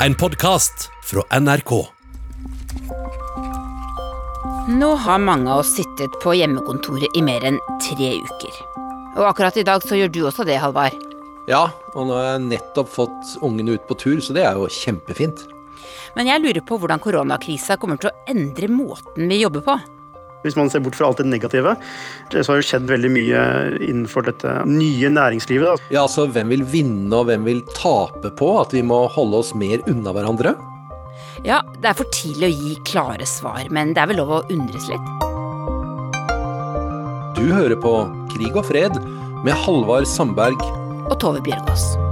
En podkast fra NRK. Nå har mange av oss sittet på hjemmekontoret i mer enn tre uker. Og akkurat i dag så gjør du også det, Halvard. Ja, og nå har jeg nettopp fått ungene ut på tur, så det er jo kjempefint. Men jeg lurer på hvordan koronakrisa kommer til å endre måten vi jobber på. Hvis man ser bort fra alt det negative, så har det skjedd veldig mye innenfor dette nye næringslivet. Da. Ja, altså hvem vil vinne og hvem vil tape på at vi må holde oss mer unna hverandre? Ja, det er for tidlig å gi klare svar, men det er vel lov å undres litt. Du hører på Krig og fred med Halvard Sandberg. Og Tove Bjørgaas.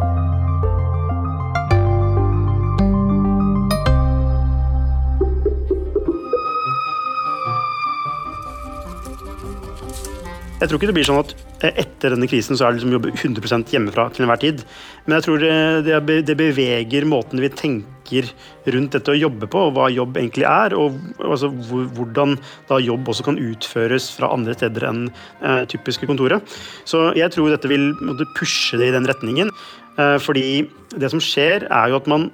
Jeg tror ikke det blir sånn at eh, etter denne krisen så er det liksom jobbe 100% hjemmefra til enhver tid. Men jeg tror det, det beveger måten vi tenker rundt dette å jobbe på, og hva jobb egentlig er. Og altså, hvordan da jobb også kan utføres fra andre steder enn eh, typiske kontoret. Så jeg tror dette vil pushe det i den retningen. Eh, fordi det som skjer, er jo at man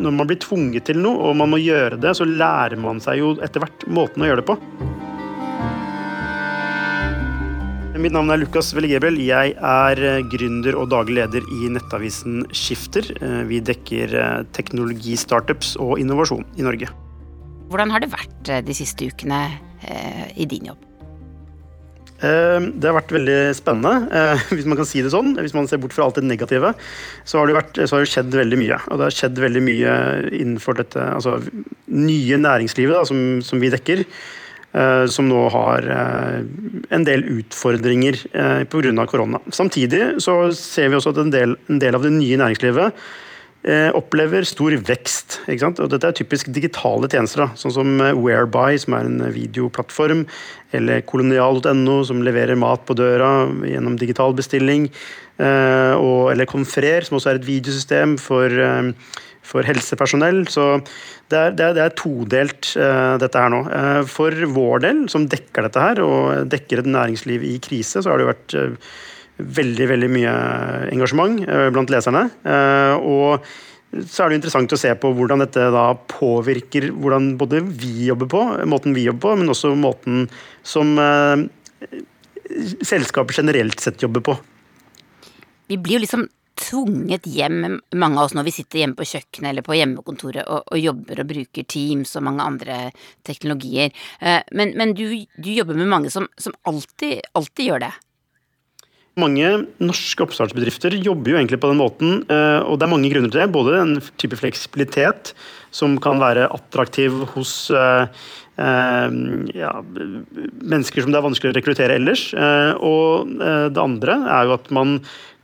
når man blir tvunget til noe, og man må gjøre det, så lærer man seg jo etter hvert måten å gjøre det på. Mitt navn er Lukas Velle Gebel. Jeg er eh, gründer og daglig leder i nettavisen Skifter. Eh, vi dekker eh, teknologistartups og innovasjon i Norge. Hvordan har det vært de siste ukene i din jobb? Det har vært veldig spennende, hvis man kan si det sånn. Hvis man ser bort fra alt det negative, så har det, vært, så har det skjedd veldig mye. Og det har skjedd veldig mye innenfor dette altså, nye næringslivet da, som, som vi dekker. Eh, som nå har eh, en del utfordringer eh, pga. korona. Samtidig så ser vi også at en del, en del av det nye næringslivet opplever stor vekst. Og dette er typisk digitale tjenester, da, sånn som Whereby, som er en videoplattform, eller kolonial.no, som leverer mat på døra gjennom digital bestilling, og, eller Confrer, som også er et videosystem for for helsepersonell. Så det er, det er, det er todelt, uh, dette her nå. Uh, for vår del, som dekker dette her, og dekker et næringsliv i krise, så har det jo vært uh, veldig, veldig mye engasjement blant leserne. og så er det interessant å se på hvordan dette da påvirker hvordan både vi jobber på, måten vi jobber på, men også måten som selskapet generelt sett jobber på. Vi blir jo liksom tvunget hjem, mange av oss når vi sitter hjemme på kjøkkenet eller på hjemmekontoret og, og jobber og bruker Teams og mange andre teknologier. Eh, men, men du, du, jobber med mange som, som alltid, alltid gjør det. Mange norske oppstartsbedrifter jobber jo egentlig på den måten, eh, og det er mange grunner til det. Både en type fleksibilitet som kan være attraktiv hos eh, ja, mennesker som det er vanskelig å rekruttere ellers. Og det andre er jo at man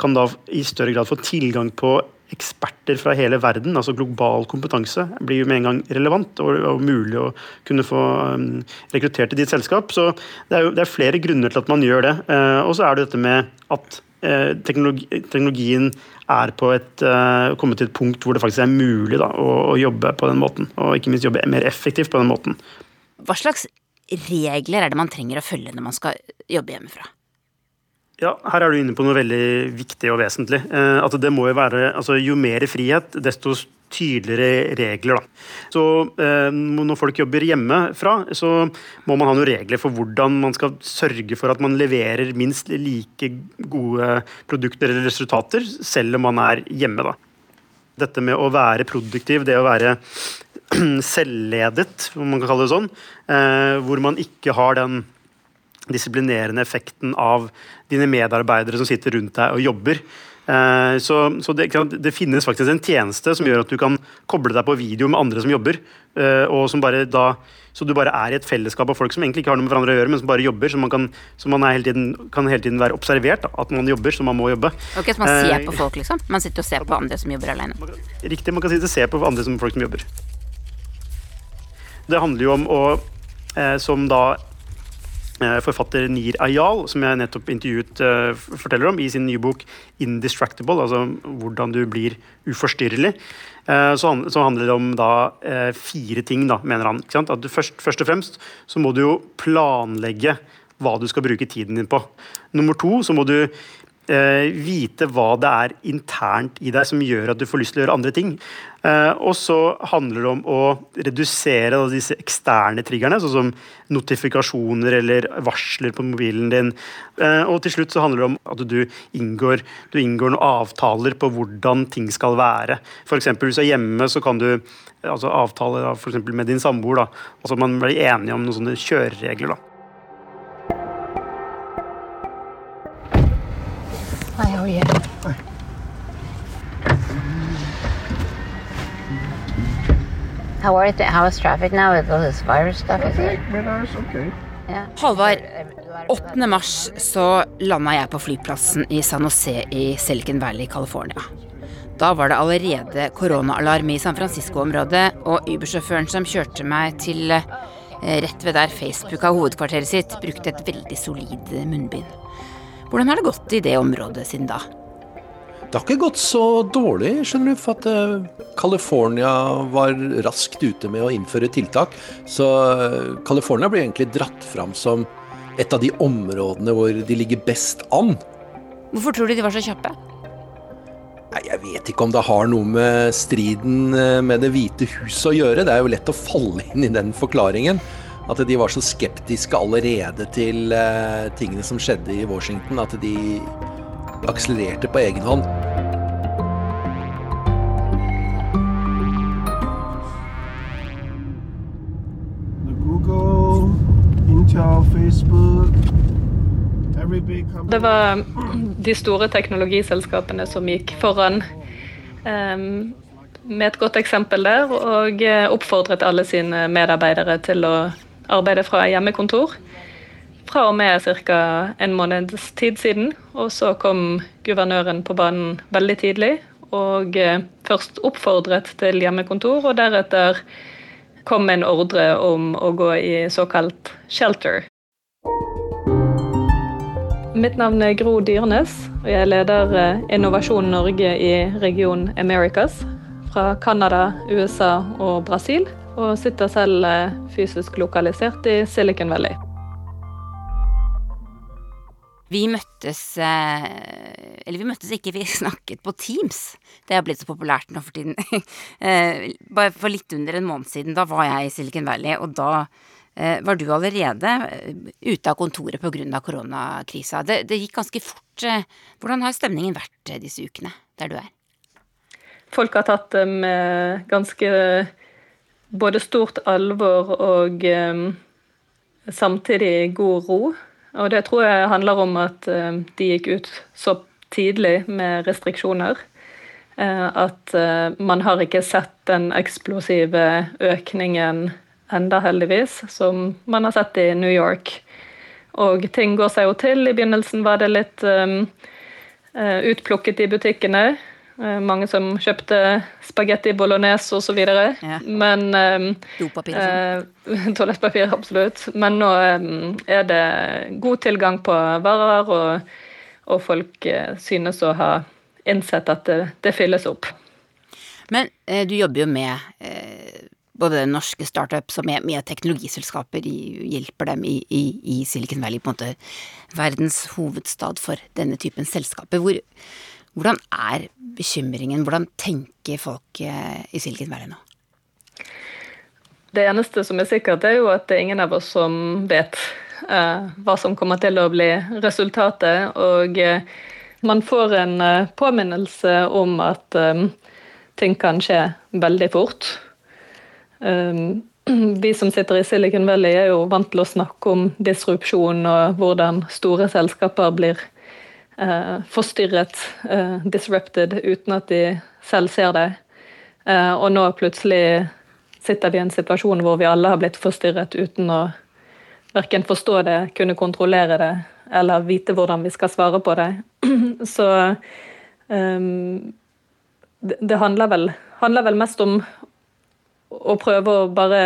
kan da i større grad få tilgang på eksperter fra hele verden, altså global kompetanse, blir jo med en gang relevant og, og mulig å kunne få um, rekruttert til ditt selskap. Så det er, jo, det er flere grunner til at man gjør det. Uh, og så er det dette med at uh, teknologi, teknologien er på et, uh, kommet til et punkt hvor det faktisk er mulig da, å, å, jobbe på den måten. Og ikke minst jobbe mer effektivt på den måten. Hva slags regler er det man trenger å følge når man skal jobbe hjemmefra? Ja, her er du inne på noe veldig viktig og vesentlig. Eh, at det må jo være, altså Jo mer frihet, desto tydeligere regler. Da. Så eh, Når folk jobber hjemmefra, så må man ha noen regler for hvordan man skal sørge for at man leverer minst like gode produkter eller resultater, selv om man er hjemme. da. Dette med å være produktiv, det å være selvledet, om man kan kalle det sånn, eh, hvor man ikke har den disiplinerende effekten av dine medarbeidere som sitter rundt deg og jobber. Eh, så, så det, det, finnes faktisk en tjeneste som gjør at du kan koble deg på video med andre som jobber. Eh, og som bare da, Så du bare er i et fellesskap av folk som egentlig ikke har noe med hverandre å gjøre, men som bare jobber. Så man kan, så man hele tiden, kan hele tiden være observert da, at man jobber, så man må jobbe. Ok, Så man ser eh, på folk, liksom? Man sitter og ser på andre som jobber alene? Riktig, man kan sitte og se på andre som folk som jobber. Det handler jo om å som da Eh, forfatter Nir Ayal, som jeg nettopp intervjuet, uh, forteller om i sin nye bok 'Indistractable', altså hvordan du blir uforstyrrelig. Uh, så, handler det om da fire ting, da, mener han. At først, først, og fremst så må du jo planlegge hva du skal bruke tiden din på. Nummer to så må du eh, vite hva det er internt i deg som gjør at du får lyst til å gjøre andre ting. Eh, og så handler det om å redusere da, disse eksterne triggerne, sånn som notifikasjoner eller varsler på mobilen din. Eh, og til slutt så handler det om at du inngår, du inngår noen avtaler på hvordan ting skal være. F.eks. hvis du er hjemme, så kan du altså avtale da, for med din samboer. Altså man blir enige om noen sånne kjøreregler. da. Hi, yeah. you? How are the, How is traffic now with all this virus stuff? Is it? okay. Yeah. Halvard, 8. mars så landa jeg på flyplassen i San Jose i Silicon Valley, California. Da var det allerede koronaalarm i San Francisco-området, og Uber-sjåføren som kjørte meg til eh, rett ved der Facebook har hovedkvarteret sitt, brukte et veldig solid munnbind. Hvordan har det gått i det området siden da? Det har ikke gått så dårlig, skjønner du, for at eh, California var raskt ute med å innføre tiltak. Så eh, California blir egentlig dratt fram som et av de områdene hvor de ligger best an. Hvorfor tror du de var så kjappe? Jeg vet ikke om det har noe med striden eh, med Det hvite huset å gjøre. Det er jo lett å falle inn i den forklaringen. At de var så skeptiske allerede til uh, tingene som skjedde i Washington, at de akselererte på egen hånd. Google, Intel, Facebook, every big company. Det var de store teknologiselskapene som gikk foran um, med et godt eksempel der, og eh, oppfordret alle sine medarbeidere til å arbeide fra hjemmekontor. Fra og med ca. en måneds tid siden. Og så kom guvernøren på banen veldig tidlig og eh, først oppfordret til hjemmekontor, og deretter kom en ordre om å gå i såkalt shelter. Mitt navn er Gro Dyrnes, og jeg leder eh, Innovasjon Norge i region Americas. Fra Canada, USA og Brasil, og sitter selv eh, fysisk lokalisert i Silicon Valley. Vi møttes eh, Eller vi møttes ikke, vi snakket på Teams. Det har blitt så populært nå for tiden. Eh, Bare for litt under en måned siden, da var jeg i Silicon Valley, og da var du allerede ute av kontoret pga. koronakrisa. Det, det gikk ganske fort. Hvordan har stemningen vært disse ukene der du er? Folk har tatt det med ganske både stort alvor og eh, samtidig god ro. Og det tror jeg handler om at eh, de gikk ut så tidlig med restriksjoner. Eh, at man har ikke sett den eksplosive økningen enda, heldigvis, som man har sett i New York. Og ting går seg jo til. I begynnelsen var det litt eh, utplukket i butikkene. Eh, mange som kjøpte spagetti bolognese osv. Ja. Men eh, Dopapir? Eh, Toalettpapir, absolutt. Men nå eh, er det god tilgang på varer, og, og folk eh, synes å ha innsett at det, det fylles opp. Men eh, du jobber jo med både norske startups og med, med teknologiselskaper, i, hjelper dem i, i, i Silicon Valley, på en måte verdens hovedstad for denne typen selskaper. Hvor, hvordan er bekymringen, hvordan tenker folk eh, i Silicon Valley nå? Det eneste som er sikkert, er jo at det er ingen av oss som vet eh, hva som kommer til å bli resultatet. Og eh, man får en eh, påminnelse om at eh, ting kan skje veldig fort. Um, vi som sitter i Silicon Valley er jo vant til å snakke om disrupsjon og hvordan store selskaper blir forstyrret, eh, disrupted, uten at de selv ser det. Eh, og nå plutselig sitter vi i en situasjon hvor vi alle har blitt forstyrret uten å verken forstå det, kunne kontrollere det eller vite hvordan vi skal svare på det. Så um, det, handler, vel, handler vel mest om å prøve å bare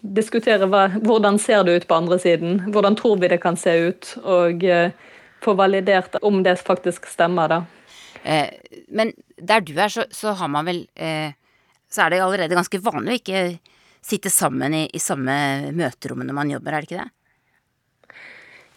diskutere hva, hvordan ser det ut på andre siden. Hvordan tror vi det kan se ut? Og eh, få validert om det faktisk stemmer, da. Eh, men der du er, så, så har man vel eh, Så er det allerede ganske vanlig å ikke sitte sammen i, i samme møterom når man jobber, er det ikke det?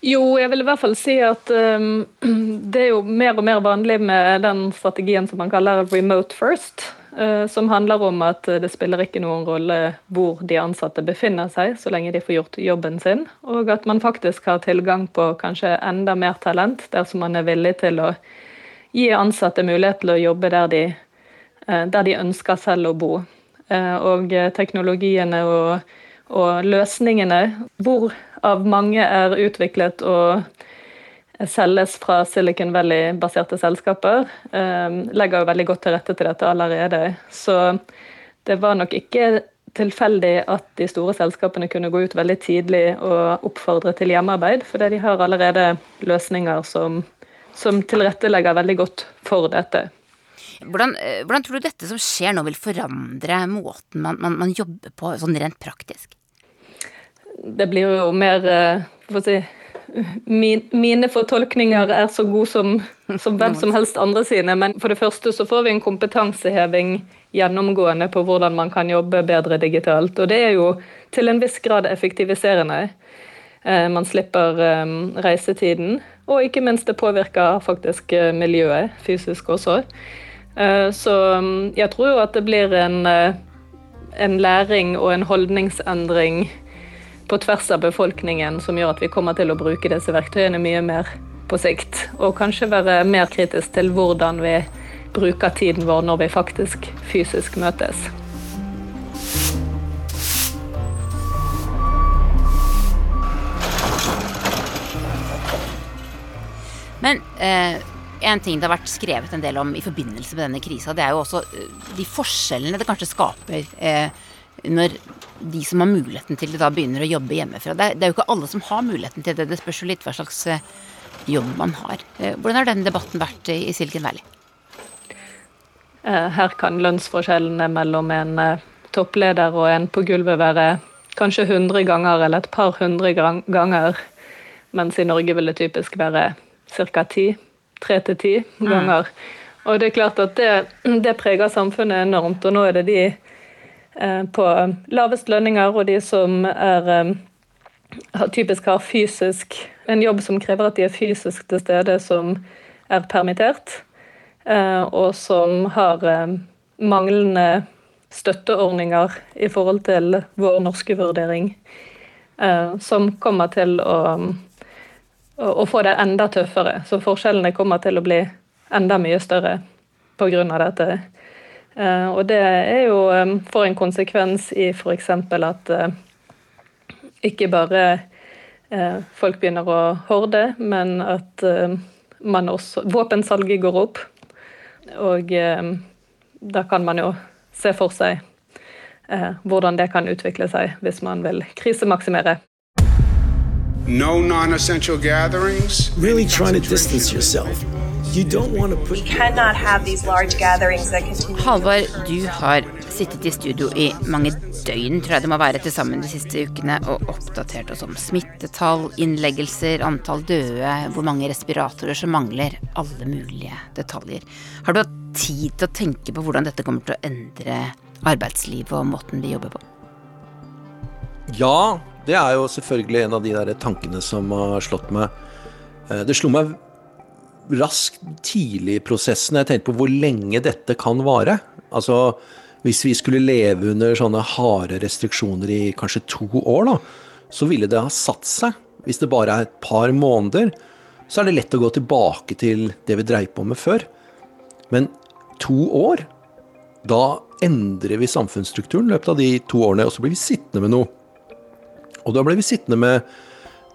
Jo, jeg vil i hvert fall si at um, det er jo mer og mer vanlig med den strategien som man kaller remote first. Uh, som handler om at det spiller ikke noen rolle hvor de ansatte befinner seg, så lenge de får gjort jobben sin. Og at man faktisk har tilgang på kanskje enda mer talent, dersom man er villig til å gi ansatte mulighet til å jobbe der de, uh, der de ønsker selv å bo. Og teknologiene og, og løsningene hvor av mange er utviklet og selges fra Silicon Valley-baserte selskaper, eh, legger jo veldig godt til rette til dette allerede. Så det var nok ikke tilfeldig at de store selskapene kunne gå ut veldig tidlig og oppfordre til hjemmearbeid, fordi de har allerede løsninger som, som tilrettelegger veldig godt for dette. Hvordan, eh, hvordan, tror du dette som skjer nå vil forandre måten man, man, man jobber på, sånn rent praktisk? det blir jo mer eh, for å si, min, Mine fortolkninger er så gode som, som hvem som helst andre sine. Men for det første så får vi en kompetanseheving gjennomgående på hvordan man kan jobbe bedre digitalt. Og det er jo til en viss grad effektiviserende. Eh, man slipper eh, reisetiden, og ikke minst det påvirker faktisk miljøet fysisk også. Så mm, jeg tror jo at det blir en, en læring og en holdningsendring på tvers av befolkningen som gjør at vi kommer til å bruke disse verktøyene mye mer på sikt. Og kanskje være mer kritisk til hvordan vi bruker tiden vår når vi faktisk fysisk møtes. Men eh, en ting det har vært skrevet en del om i forbindelse med denne krisa, det er jo også eh, de forskjellene det kanskje skaper eh, når de som har muligheten til det, da begynner å jobbe hjemmefra. Det er, det er, jo ikke alle som har muligheten til det. Det spørs jo litt hva slags eh, jobb man har. Eh, hvordan har den debatten vært i Silicon Valley? Eh, her kan lønnsforskjellene mellom en toppleder og en på gulvet være kanskje 100 ganger eller et par hundre ganger, mens i Norge vil det typisk være ca. ti. Tre til ti ganger. Mm. Og det er klart at det, det preger samfunnet enormt, og nå er det de på lavest lønninger, og de som er eh, typisk har fysisk en jobb som krever at de er fysisk til stede, som er permittert, eh, og som har manglende støtteordninger i forhold til vår norske vurdering, som kommer til å, å få det enda tøffere. Så forskjellene kommer til å bli enda mye større pga. dette. Eh, og det er jo får en konsekvens i f.eks. at eh, ikke bare eh, folk begynner å horde, men at man også, våpensalget går opp. Og da kan man jo se for seg hvordan det kan utvikle seg hvis man vil krisemaksimere. No non-essential gatherings. Really trying to distance yourself. Halvard, du har sittet i studio i mange døgn, tror jeg det må være til sammen de siste ukene, og oppdatert oss om smittetall, innleggelser, antall døde, hvor mange respiratorer som mangler, alle mulige detaljer. Har du hatt tid til å tenke på hvordan dette kommer til å endre arbeidslivet og måten vi jobber på? Ja, det er jo selvfølgelig en av de der tankene som har slått meg. Eh, det slo meg raskt tidlig i prosessen. Jeg tenkte på hvor lenge dette kan vare. Altså, hvis vi skulle leve under sånne harde restriksjoner i kanskje to år, da, så ville det ha satt seg. Hvis det bare er et par måneder, så er det lett å gå tilbake til det vi dreiv på med før. Men to år, da endrer vi samfunnsstrukturen i løpet av de to årene, og så blir vi sittende med noe. Og da blir vi sittende med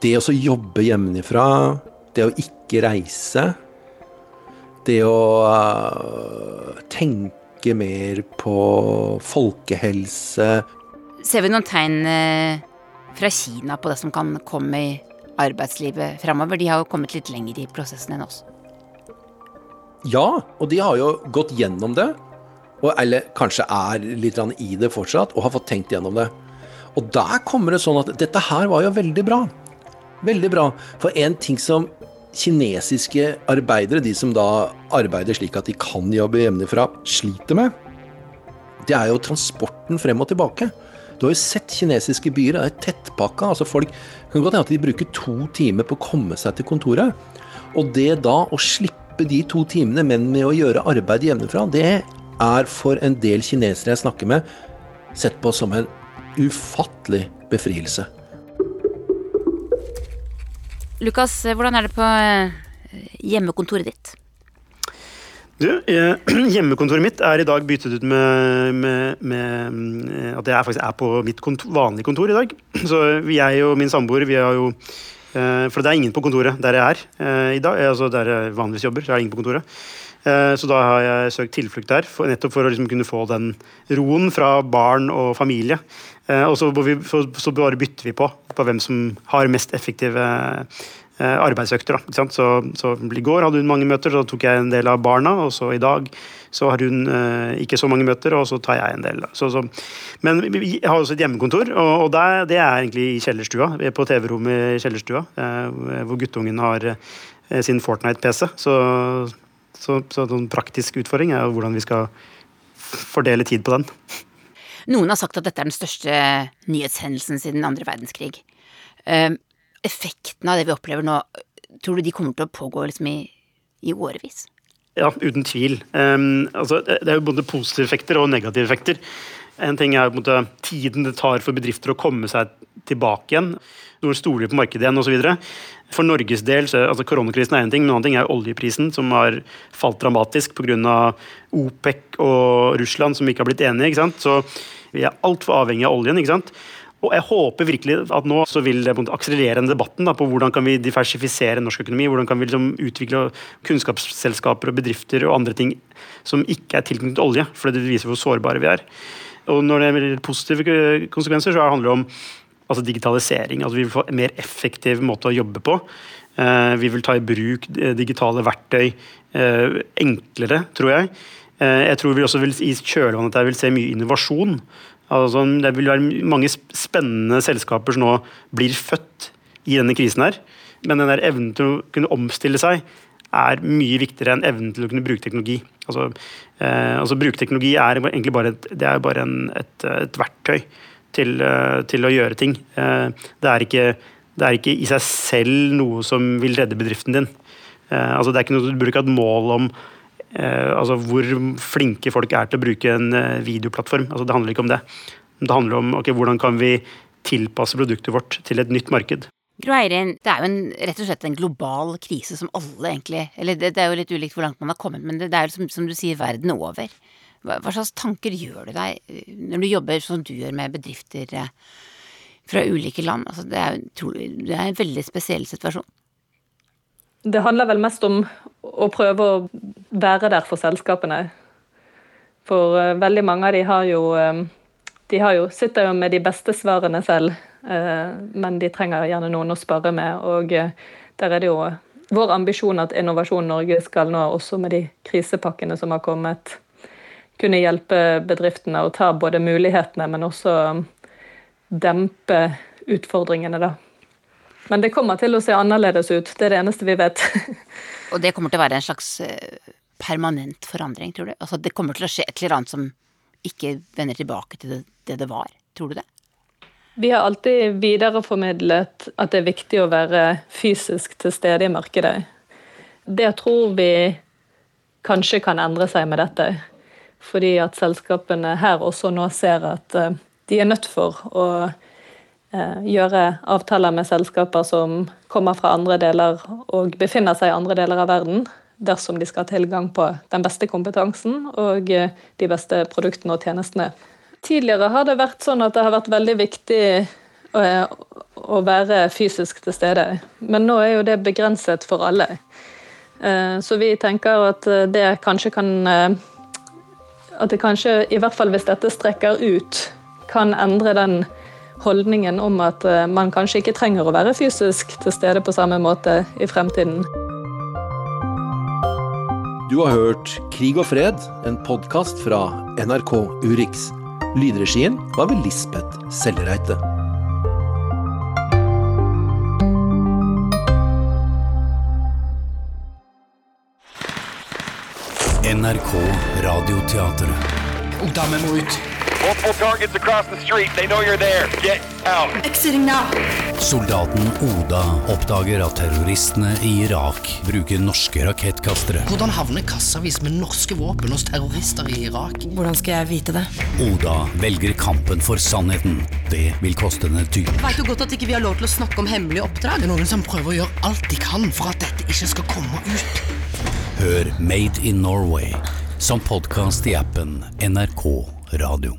det å jobbe hjemmefra, det å ikke reise. Det å uh, tenke mer på folkehelse. Ser vi noen tegn uh, fra Kina på det som kan komme i arbeidslivet framover? De har jo kommet litt lenger i prosessen enn oss. Ja, og de har jo gått gjennom det. Og, eller kanskje er litt i det fortsatt, og har fått tenkt gjennom det. Og der kommer det sånn at dette her var jo veldig bra. Veldig bra. For en ting som kinesiske arbeidere, de som da arbeider slik at de kan jobbe hjemmefra, sliter med, det er jo transporten frem og tilbake. Du har jo sett kinesiske byer, det er tettpakka. altså Folk kan godt hende at de bruker to timer på å komme seg til kontoret. Og det da å slippe de to timene, men med å gjøre arbeid hjemmefra, det er for en del kinesere jeg snakker med, sett på som en ufattelig befrielse. Lukas, hvordan er det på eh, hjemmekontoret ditt? Du, eh, hjemmekontoret mitt er i dag byttet ut med, med, med eh, at jeg faktisk er på mitt kontor, vanlige kontor i dag. Så jeg og min samboer, vi har jo eh, For det er ingen på kontoret der jeg er eh, i dag. Altså der jeg vanligvis jobber, så er det ingen på kontoret. Eh, så da har jeg søkt tilflukt der, nettopp for å liksom kunne få den roen fra barn og familie. Eh, og så, vi, så, bare bytter vi på på hvem som har mest effektive eh, arbeidsøkter. Da, så, så, I går hadde hun mange møter, så tok jeg en del av barna. Og så i dag så har hun eh, ikke så mange møter, og så tar jeg en del. Så, så. Men vi har også et hjemmekontor, og, og der, det er egentlig i kjellerstua. På TV-rommet i kjellerstua, eh, hvor guttungen har eh, sin Fortnite-PC. Så, så, så en praktisk utfordring er hvordan vi skal fordele tid på den. Noen har sagt at dette er den største nyhetshendelsen siden andre verdenskrig. Uh, effekten av det vi opplever nå, tror du de kommer til å pågå liksom i, i årevis? Ja, uten tvil. Um, altså, det er jo både positive effekter og negative effekter. En ting er på en måte, tiden det tar for bedrifter å komme seg tilbake igjen. Når stoler på markedet igjen osv. For Norges del, så, altså Koronakrisen er en ting, men en annen ting er oljeprisen, som har falt dramatisk pga. OPEC og Russland som ikke har blitt enige. ikke sant? Så vi er altfor avhengig av oljen. ikke sant? Og jeg håper virkelig at nå så vil det akselerere den debatten da, på hvordan kan vi diversifisere norsk økonomi. Hvordan kan vi liksom utvikle kunnskapsselskaper og bedrifter og andre ting som ikke er tilknyttet olje. For det viser hvor sårbare vi er. Og når det gjelder positive konsekvenser, så handler det om altså digitalisering. Altså vi vil få en mer effektiv måte å jobbe på. Eh, vi vil ta i bruk digitale verktøy eh, enklere, tror jeg. Eh, jeg tror vi også vil, i kjølvannet vil se mye innovasjon. Altså, det vil være mange spennende selskaper som nå blir født i denne krisen her. Men den der evnen til å kunne omstille seg er mye viktigere enn evnen til å kunne bruke teknologi. Altså, eh, altså Bruke er egentlig bare et, det er bare en, et, et, verktøy til, eh, til, å gjøre ting. Eh, det, er ikke, det, er ikke, i seg selv noe som vil redde bedriften din. Eh, altså, det er ikke noe du bruker et mål om Eh, altså hvor flinke folk er til å bruke en eh, videoplattform. Altså det handler ikke om det. Det handler om okay, hvordan kan vi tilpasse produktet vårt til et nytt marked. Gro Eirin, det er jo en, rett og slett en global krise som alle egentlig Eller det, det er jo litt ulikt hvor langt man har kommet, men det, det er jo som, som, du sier, verden over. Hva, hva, slags tanker gjør du deg eh, når du jobber som du gjør med bedrifter fra ulike land? Altså det, er, det er en veldig spesiell situasjon. Det handler vel mest om å prøve å være der for selskapene. For uh, veldig mange av de har jo De har jo, sitter jo med de beste svarene selv, men de trenger gjerne noen å spare med. Og uh, der er det jo vår ambisjon at Innovasjon Norge skal nå, også med de krisepakkene som har kommet, kunne hjelpe bedriftene å ta både mulighetene, men også dempe utfordringene, da. Men det kommer til å se annerledes ut. Det er det eneste vi vet. og det kommer til å være en slags eh, permanent forandring, tror du? Altså det kommer til å skje et eller annet som ikke vender tilbake til det det, det var. Tror du det? Vi har alltid videreformidlet at det er viktig å være fysisk til stede i markedet. Det tror vi kanskje kan endre seg med dette. Fordi at selskapene her også nå ser at eh, de er nødt for å Eh, gjøre avtaler med selskaper som kommer fra andre deler og befinner seg i andre deler av verden, dersom de skal ha tilgang på den beste kompetansen og eh, de beste produktene og tjenestene. Tidligere har det vært sånn at det har vært veldig viktig å, å være fysisk til stede, men nå er jo det begrenset for alle. Så vi tenker at det kanskje kan At det kanskje, i hvert fall hvis dette strekker ut, kan endre den holdningen om at eh, man kanskje ikke trenger å være fysisk til stede på samme måte i fremtiden. Du har hørt Krig og fred, en podkast fra NRK Urix. Lydregien var ved Lisbeth Sellereite. NRK Radioteatret. Ungdommen må ut. Multiple targets across the street. They know you're there. Get. Soldaten Oda oppdager at terroristene i Irak bruker norske rakettkastere. Hvordan havner kassavis med norske våpen hos terrorister i Irak? Hvordan skal jeg vite det? Oda velger kampen for sannheten. Det vil koste henne dyrt. Veit du godt at ikke vi har lov til å snakke om hemmelige oppdrag? Det er noen som prøver å gjøre alt de kan for at dette ikke skal komme ut. Hør Made in Norway som podkast i appen NRK Radio.